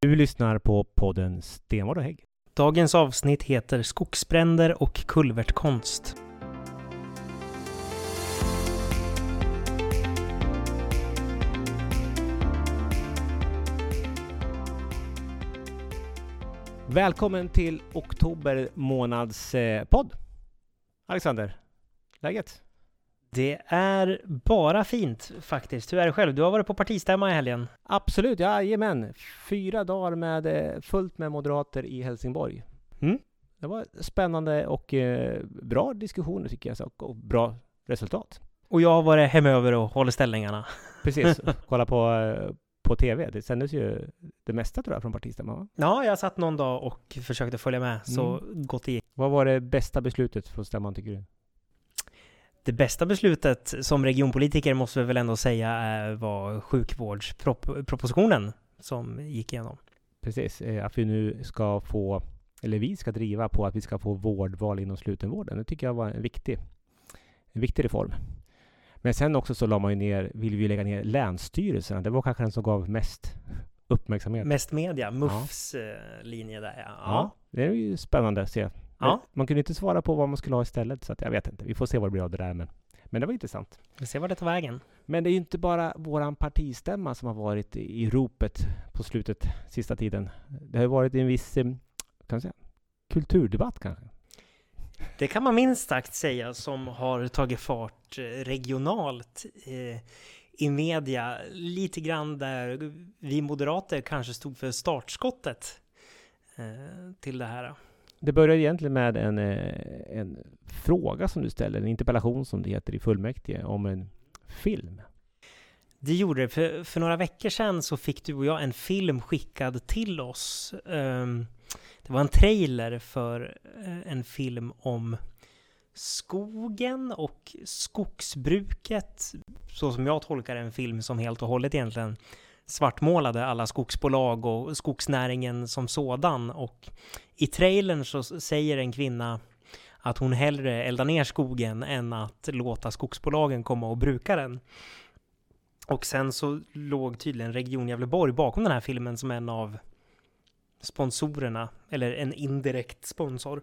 Du lyssnar på podden Stenvard och Hägg. Dagens avsnitt heter Skogsbränder och kulvertkonst. Välkommen till oktober månads eh, podd. Alexander, läget? Det är bara fint faktiskt. Hur är det själv? Du har varit på partistämma i helgen. Absolut, jajamän. Fyra dagar med eh, fullt med moderater i Helsingborg. Mm. Det var spännande och eh, bra diskussioner tycker jag, och bra resultat. Och jag har varit hemöver och håller ställningarna. Precis, kolla på, eh, på TV. Det sändes ju det mesta tror jag från partistämman va? Ja, jag satt någon dag och försökte följa med så Mm. gott det gick. Vad var det bästa beslutet från stämman tycker du? Det bästa beslutet som regionpolitiker måste vi väl ändå säga eh, var sjukvårdspropositionen som gick igenom. Precis, eh, att vi nu ska få, eller vi ska driva på att vi ska få vårdval inom slutenvården. Det tycker jag var en viktig, en viktig reform. Men sen också så la man ju ner, vill vi lägga ner länsstyrelserna. Det var kanske den som gav mest uppmärksamhet. Mest media, MUFs eh, linje där ja. ja, det är ju spännande att se. Ja. Man kunde inte svara på vad man skulle ha istället, så att jag vet inte. Vi får se vad det blir av det där. Men, men det var intressant. Vi ser vart det tar vägen. Men det är ju inte bara våran partistämma som har varit i i ropet på slutet, sista tiden. Det har ju varit en viss, eh, kan man säga, kulturdebatt kanske. Det kan man minst sagt säga som har tagit fart eh, regionalt eh, i media. Lite grann där vi moderater kanske stod för startskottet eh, till det här. Det började egentligen med en, eh, en fråga som du ställer, en interpellation som det heter i fullmäktige, om en film. Det gjorde det. För, för några veckor sedan så fick du och jag en film skickad till oss. Ehm, det var en trailer för eh, en film om skogen och skogsbruket. Så som jag tolkar en film som helt och hållet egentligen svartmålade alla skogsbolag och skogsnäringen som sådan. Och i trailern så säger en kvinna att hon hellre eldar ner skogen än att låta skogsbolagen komma och bruka den. Och sen så låg tydligen Region Gävleborg bakom den här filmen som en av sponsorerna, eller en indirekt sponsor.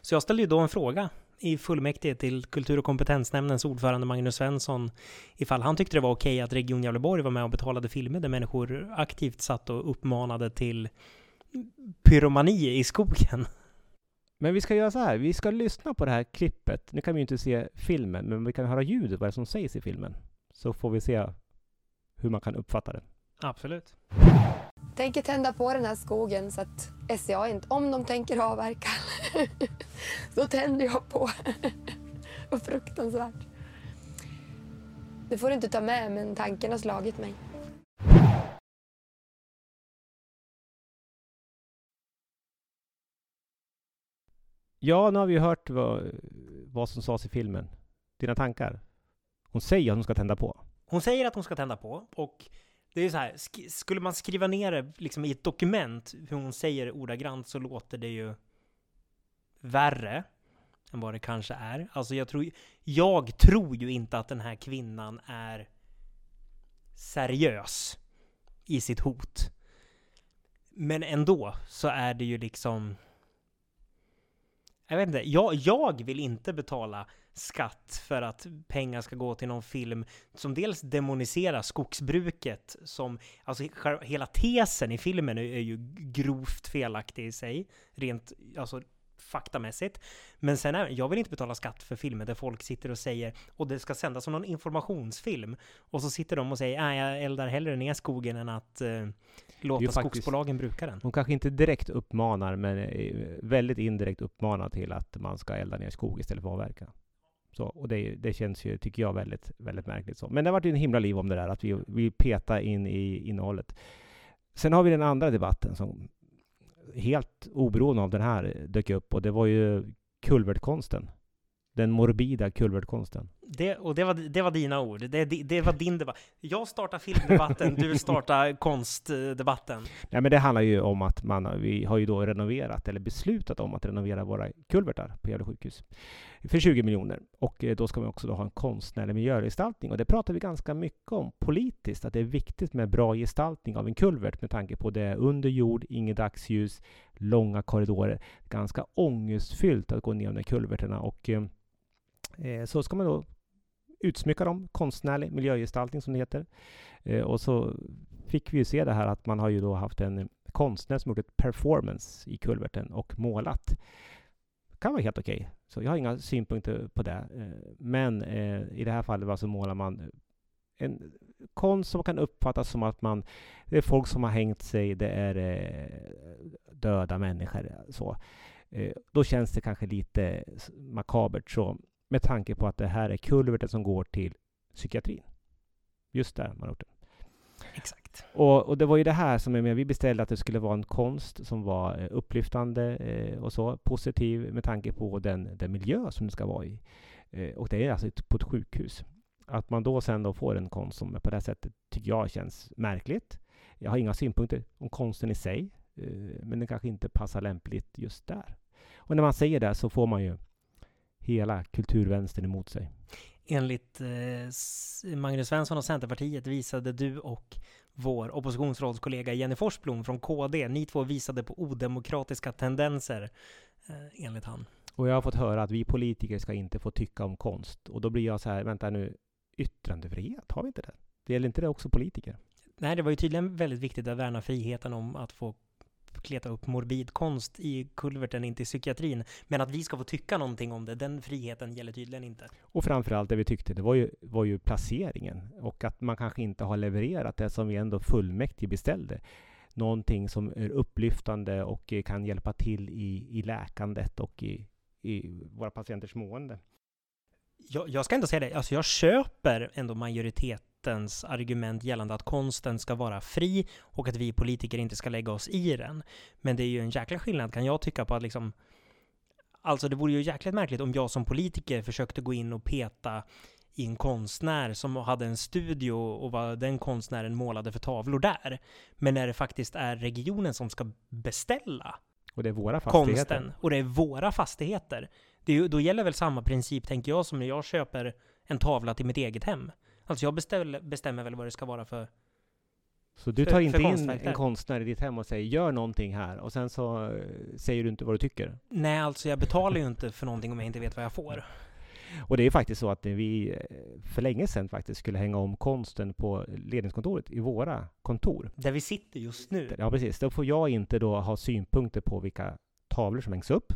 Så jag ställde ju då en fråga i fullmäktige till kultur och kompetensnämndens ordförande Magnus Svensson ifall han tyckte det var okej att Region Gävleborg var med och betalade filmer där människor aktivt satt och uppmanade till pyromani i skogen. Men vi ska göra så här, vi ska lyssna på det här klippet. Nu kan vi ju inte se filmen, men vi kan höra ljudet, vad det är som sägs i filmen. Så får vi se hur man kan uppfatta det. Absolut. tänker tända på den här skogen så att SCA inte, om de tänker avverka, då tänder jag på. Vad fruktansvärt. Det får du inte ta med, men tanken har slagit mig. Ja, nu har vi hört vad, vad som sades i filmen. Dina tankar? Hon säger att hon ska tända på. Hon säger att hon ska tända på och det är så här, sk- skulle man skriva ner det liksom i ett dokument hur hon säger ordagrant så låter det ju värre än vad det kanske är. Alltså jag tror, jag tror ju inte att den här kvinnan är seriös i sitt hot. Men ändå så är det ju liksom jag vet inte, jag, jag vill inte betala skatt för att pengar ska gå till någon film som dels demoniserar skogsbruket som, alltså hela tesen i filmen är, är ju grovt felaktig i sig, rent, alltså faktamässigt. Men sen är, jag vill inte betala skatt för filmer där folk sitter och säger, och det ska sändas som någon informationsfilm, och så sitter de och säger, nej jag eldar hellre ner skogen än att eh, låta ju faktiskt- skogsbolagen bruka den. Hon kanske inte direkt uppmanar, men eh, väldigt indirekt uppmanar till att man ska elda ner skog istället för att avverka. Så, och det, det känns ju, tycker jag, väldigt, väldigt märkligt. Så. Men det har varit en himla liv om det där, att vi, vi petar in i innehållet. Sen har vi den andra debatten som helt oberoende av den här dök upp och det var ju kulvertkonsten. Den morbida kulvertkonsten. Det, och det var, det var dina ord. Det, det, det var din debatt. Jag startar filmdebatten, du startar konstdebatten. Nej, men det handlar ju om att man, vi har ju då renoverat, eller beslutat om att renovera våra kulvertar på Gävle sjukhus för 20 miljoner. Och eh, då ska man också då ha en konstnärlig miljögestaltning. Och det pratar vi ganska mycket om politiskt, att det är viktigt med bra gestaltning av en kulvert med tanke på det under jord, inget dagsljus, långa korridorer. Ganska ångestfyllt att gå ner de där kulverterna. Och eh, så ska man då utsmycka dem, konstnärlig miljögestaltning som det heter. Eh, och så fick vi ju se det här att man har ju då haft en konstnär som gjort ett performance i kulverten och målat. Det kan vara helt okej. Okay. Så jag har inga synpunkter på det. Eh, men eh, i det här fallet så målar man en konst som kan uppfattas som att man, det är folk som har hängt sig, det är eh, döda människor. Så. Eh, då känns det kanske lite makabert. Så med tanke på att det här är kulverten som går till psykiatrin. Just där man har gjort det. Exakt. Och, och, det var ju det här som är med. Vi beställde att det skulle vara en konst som var eh, upplyftande eh, och så positiv med tanke på den, den miljö som det ska vara i. Eh, och det är alltså ett, på ett sjukhus. Att man då sen då får en konst som på det sättet tycker jag känns märkligt. Jag har inga synpunkter om konsten i sig, eh, men den kanske inte passar lämpligt just där. Och när man säger det så får man ju hela kulturvänstern emot sig. Enligt eh, Magnus Svensson och Centerpartiet visade du och vår oppositionsrådskollega Jenny Forsblom från KD, ni två visade på odemokratiska tendenser, eh, enligt han. Och jag har fått höra att vi politiker ska inte få tycka om konst. Och då blir jag så här, vänta nu, yttrandefrihet, har vi inte det? Det gäller inte det också politiker? Nej, det var ju tydligen väldigt viktigt att värna friheten om att få kleta upp morbid konst i kulverten in till psykiatrin. Men att vi ska få tycka någonting om det, den friheten gäller tydligen inte. Och framförallt det vi tyckte, det var ju, var ju placeringen. Och att man kanske inte har levererat det som vi ändå fullmäktige beställde. Någonting som är upplyftande och kan hjälpa till i, i läkandet och i, i våra patienters mående. Jag, jag ska ändå säga det, alltså jag köper ändå majoritet rättens argument gällande att konsten ska vara fri och att vi politiker inte ska lägga oss i den. Men det är ju en jäkla skillnad kan jag tycka på att liksom Alltså det vore ju jäkligt märkligt om jag som politiker försökte gå in och peta i en konstnär som hade en studio och vad den konstnären målade för tavlor där. Men när det faktiskt är regionen som ska beställa och det är våra fastigheter. konsten och det är våra fastigheter. Det är, då gäller väl samma princip, tänker jag, som när jag köper en tavla till mitt eget hem. Alltså jag beställer, bestämmer väl vad det ska vara för så du tar för, inte för in en konstnär i ditt hem och säger gör någonting här och sen så eh, säger du inte vad du tycker? Nej, alltså jag betalar ju inte för någonting om jag inte vet vad jag får. Och det är faktiskt så att vi eh, för länge sedan faktiskt skulle hänga om konsten på ledningskontoret i våra kontor. Där vi sitter just nu? Ja, precis. Då får jag inte då ha synpunkter på vilka tavlor som hängs upp.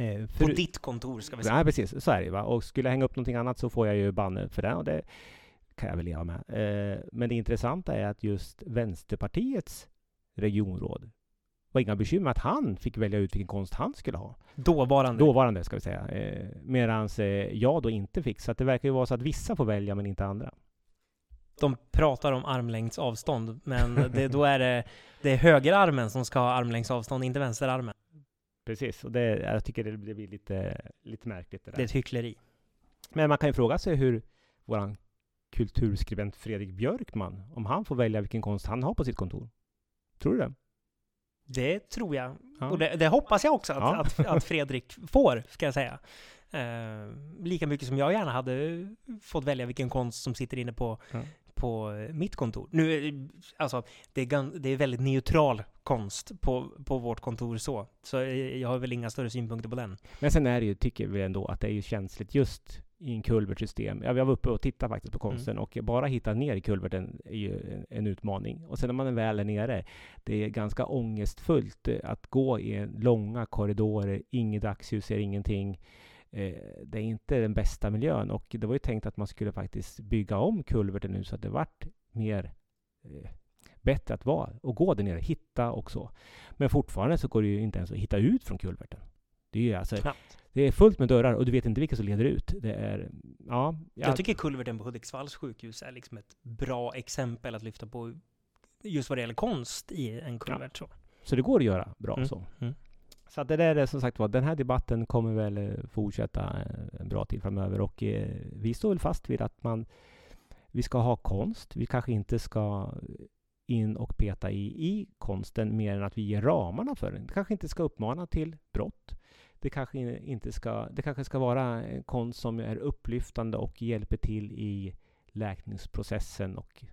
Eh, för, på ditt kontor ska vi säga. Nej, precis. Så är det va. Och skulle jag hänga upp någonting annat så får jag ju banne för det. Och det kan jag väl leva med. Eh, men det intressanta är att just Vänsterpartiets regionråd var inga bekymmer att han fick välja ut vilken konst han skulle ha. Dåvarande? Dåvarande, ska vi säga. Eh, Medan eh, jag då inte fick. Så det verkar ju vara så att vissa får välja, men inte andra. De pratar om armlängds avstånd, men det, då är det, det är högerarmen som ska ha armlängds avstånd, inte vänsterarmen. Precis, och det, jag tycker det, det blir lite, lite märkligt det där. Det är ett hyckleri. Men man kan ju fråga sig hur våran kulturskribent Fredrik Björkman, om han får välja vilken konst han har på sitt kontor. Tror du det? Det tror jag. Ja. Och det, det, hoppas jag också att, ja. att, att, Fredrik får, ska jag säga. Eh, lika mycket som jag gärna hade fått välja vilken konst som sitter inne på, ja på mitt kontor. Nu, alltså, det är, det är väldigt neutral konst på, på vårt kontor så. Så jag har väl inga större synpunkter på den. Men sen är det ju, tycker vi ändå, att det är ju känsligt just i en kulvertsystem. Ja, vi var uppe och tittade faktiskt på mm. konsten mm. och bara hitta ner i kulverten är ju en, en, utmaning. Och sen när man väl är nere, det är ganska ångestfullt att gå i långa korridorer, inget dagsljus, ser ingenting det är inte den bästa miljön. Och det var ju tänkt att man skulle faktiskt bygga om kulverten nu så att det vart mer eh, bättre att vara och gå där nere, hitta och så. Men fortfarande så går det ju inte ens att hitta ut från kulverten. Det är alltså, det är fullt med dörrar och du vet inte vilka som leder ut. Det är, ja, jag, jag tycker kulverten på Hudiksvalls sjukhus är liksom ett bra exempel att lyfta på just vad det gäller konst i en kulvert. Ja. Så. så det går att göra bra mm. så. Mm. Så att det där är som sagt var, den här debatten kommer väl eh, fortsätta eh, en bra tid framöver och eh, vi står väl fast vid att man vi ska ha konst. Vi kanske inte ska in och peta i, i konsten mer än att vi ger ramarna för den. Det kanske inte ska uppmana till brott. Det kanske inte ska, det kanske ska vara en konst som är upplyftande och hjälper till i läkningsprocessen och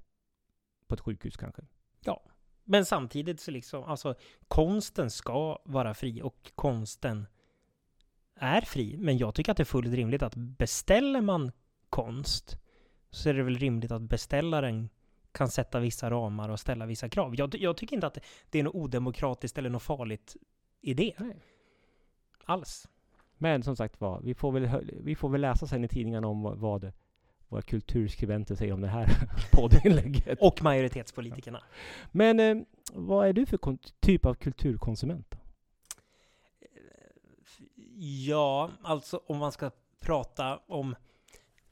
på ett sjukhus kanske. Ja, men samtidigt så liksom, alltså konsten ska vara fri och konsten är fri. Men jag tycker att det är fullt rimligt att beställer man konst så är det väl rimligt att beställaren kan sätta vissa ramar och ställa vissa krav. Jag, jag tycker inte att det är något odemokratiskt eller något farligt i det. Nej. Alls. Men som sagt var, vi får väl, vi får väl läsa sen i tidningarna om vad, vad våra kulturskribenter säger om det här poddinlägget. Och majoritetspolitikerna. Men eh, vad är du för typ av kulturkonsument? Då? Ja, alltså om man ska prata om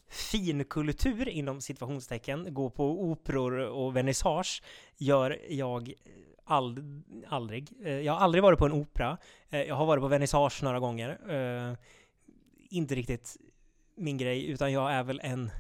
finkultur inom situationstecken, gå på operor och vernissage, gör jag ald aldrig. Eh, jag har aldrig varit på en opera. Eh, jag har varit på vernissage några gånger. Eh, inte riktigt min grej, utan jag är väl en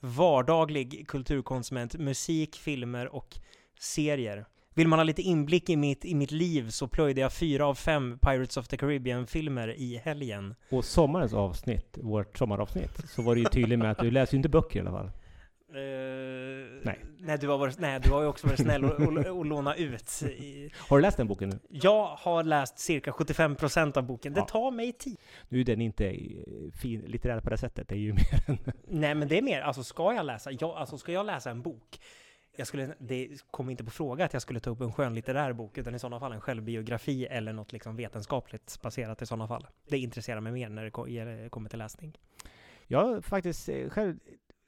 vardaglig kulturkonsument. Musik, filmer och serier. Vill man ha lite inblick i mitt, i mitt liv så plöjde jag fyra av fem Pirates of the Caribbean-filmer i helgen. Och sommarens avsnitt, vårt sommaravsnitt, så var det ju tydligt med att du läser ju inte böcker i alla fall. Uh, nej. Du, har varit, nej, du har ju också varit snäll och, och, och låna ut. I... Har du läst den boken nu? Jag har läst cirka 75% av boken. Det ja. tar mig tid. Nu är den inte fin, litterär på det sättet. Det är ju mer än... Nej, men det är mer, alltså ska jag läsa, jag, alltså ska jag läsa en bok jag skulle, det kom inte på fråga att jag skulle ta upp en skönlitterär bok, utan i sådana fall en självbiografi eller något liksom vetenskapligt baserat i sådana fall. Det intresserar mig mer när det kommer till läsning. Jag har faktiskt eh, själv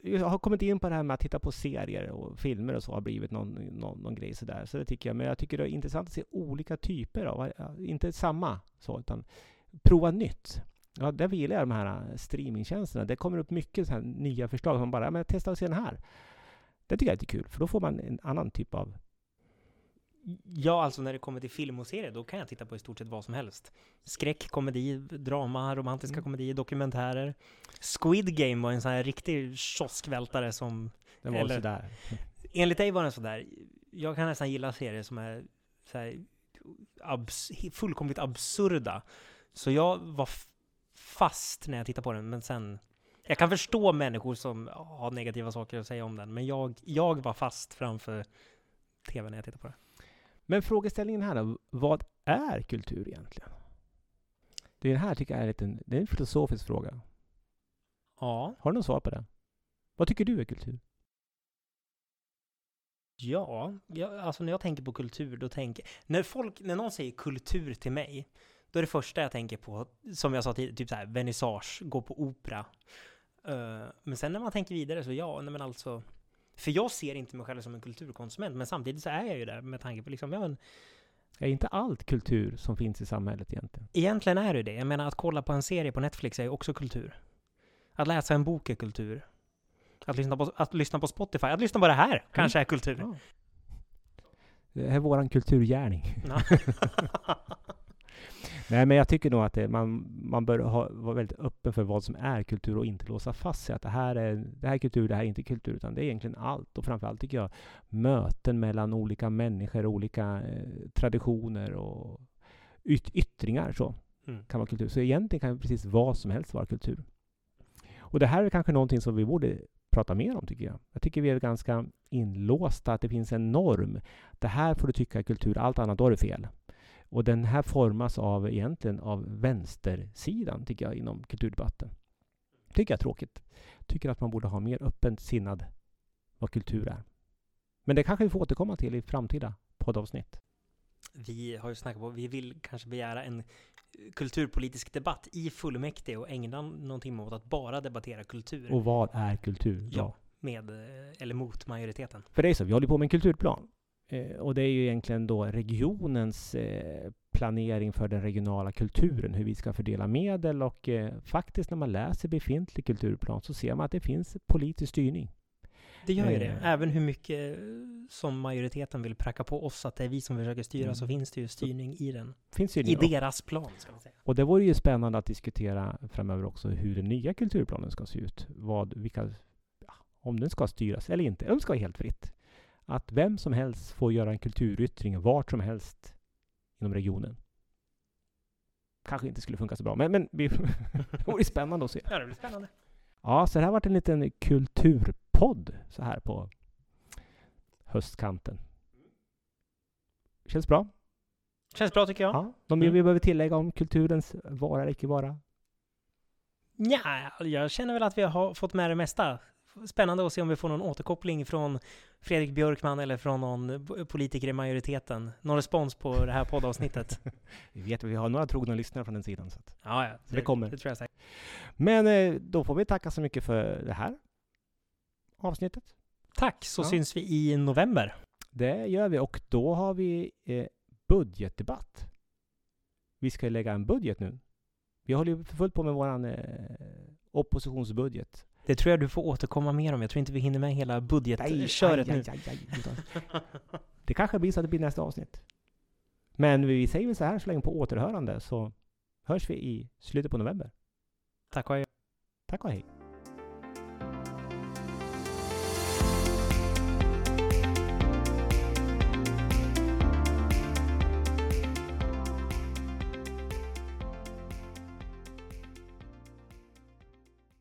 jag har kommit in på det här med att titta på serier och filmer och så har blivit någon, någon, någon grej sådär. Så det tycker jag. Men jag tycker det är intressant att se olika typer av, inte samma så, utan prova nytt. Ja, där gillar jag de här äh, streamingtjänsterna. Det kommer upp mycket så här nya förslag. Man bara, ja, men testa och se den här. Det tycker jag är lite kul, för då får man en annan typ av... Ja, alltså när det kommer till film och serier, då kan jag titta på i stort sett vad som helst. Skräck, komedi, drama, romantiska mm. komedier, dokumentärer. Squid Game var en sån här riktig kioskvältare som... Den var eller, sådär. Enligt dig var den sådär. Jag kan nästan gilla serier som är så här, abs fullkomligt absurda. Så jag var fast när jag tittade på den, men sen jag kan förstå människor som har negativa saker att säga om den, men jag, jag var fast framför tv när jag tittade på det. Men frågeställningen här då, vad är kultur egentligen? Det här tycker jag är, lite, det är en filosofisk fråga. Ja. Har du något svar på det? Vad tycker du är kultur? Ja, jag, alltså när jag tänker på kultur, då tänker när folk, när någon säger kultur till mig, då är det första jag tänker på, som jag sa tidigare, typ så här, vernissage, gå på opera. Uh, men sen när man tänker vidare så ja, nej men alltså, för jag ser inte mig själv som en kulturkonsument, men samtidigt så är jag ju där med tanke på liksom, ja men, är inte allt kultur som finns i samhället egentligen? Egentligen är det det. Jag menar att kolla på en serie på Netflix är ju också kultur. Att läsa en bok är kultur. Att lyssna på, att lyssna på Spotify, att lyssna på det här kanske mm. är kultur. Ja. Det är våran kulturgärning. Nej, men jag tycker nog att det, man, man bör ha, vara väldigt öppen för vad som är kultur och inte låsa fast sig att det här är, det här är kultur, det här är inte kultur, utan det är egentligen allt. Och framförallt tycker jag möten mellan olika människor, olika eh, traditioner och yt, yttringar så mm. kan vara kultur. Så egentligen kan precis vad som helst vara kultur. Och det här är kanske någonting som vi borde prata mer om, tycker jag. Jag tycker vi är ganska inlåsta, att det finns en norm. Det här får du tycka är kultur, allt annat, då är det fel. Och den här formas av egentligen av vänstersidan, tycker jag, inom kulturdebatten. Tycker jag är tråkigt. Tycker att man borde ha mer öppen sinnad vad kultur är. Men det kanske vi får återkomma till i framtida poddavsnitt. Vi har ju snackat på, vi vill kanske begära en kulturpolitisk debatt i fullmäktige och ägna någon timme åt att bara debattera kultur. Och vad är kultur? Ja med eller mot majoriteten. För det är så, vi håller på med en kulturplan. Eh, och det är ju egentligen då regionens eh, planering för den regionala kulturen, hur vi ska fördela medel och eh, faktiskt när man läser befintlig kulturplan så ser man att det finns politisk styrning. Det gör ju det. Även hur mycket som majoriteten vill pracka på oss att det är vi som försöker styra Mm. så finns det ju styrning i den. Finns ju I deras plan, ska man säga. och det vore ju spännande att diskutera framöver också hur den nya kulturplanen ska se ut. Vad, vilka, om den ska styras eller inte. Eller om det ska vara helt fritt. Att vem som helst får göra en kulturyttring vart som helst inom regionen. Kanske inte skulle funka så bra, men, men det vore spännande att se. Ja, det blir spännande. Ja, så det här varit en liten kulturpodd så här på höstkanten. Känns bra. Känns bra tycker jag. Ja. Något mer Mm. vi behöver tillägga om kulturens vara eller icke vara? Ja, jag känner väl att vi har fått med det mesta. Spännande att se om vi får någon återkoppling från Fredrik Björkman eller från någon politiker i majoriteten. Någon respons på det här poddavsnittet. Vi vet att vi har några trogna lyssnare från den sidan. Så att. Ja, ja. Det kommer. Det tror jag säkert. Men eh, då får vi tacka så mycket för det här avsnittet. Tack, så Ja. syns vi i november. Det gör vi och då har vi eh, budgetdebatt. Vi ska lägga en budget nu. Vi håller ju för fullt på med våran eh, oppositionsbudget. Det tror jag du får återkomma mer om. Jag tror inte vi hinner med hela budgetköret nu. aj, aj, aj, Det kanske blir så att det blir nästa avsnitt. Men vi säger väl så här så länge på återhörande så hörs vi i slutet på november. Tack och hej. Tack och hej.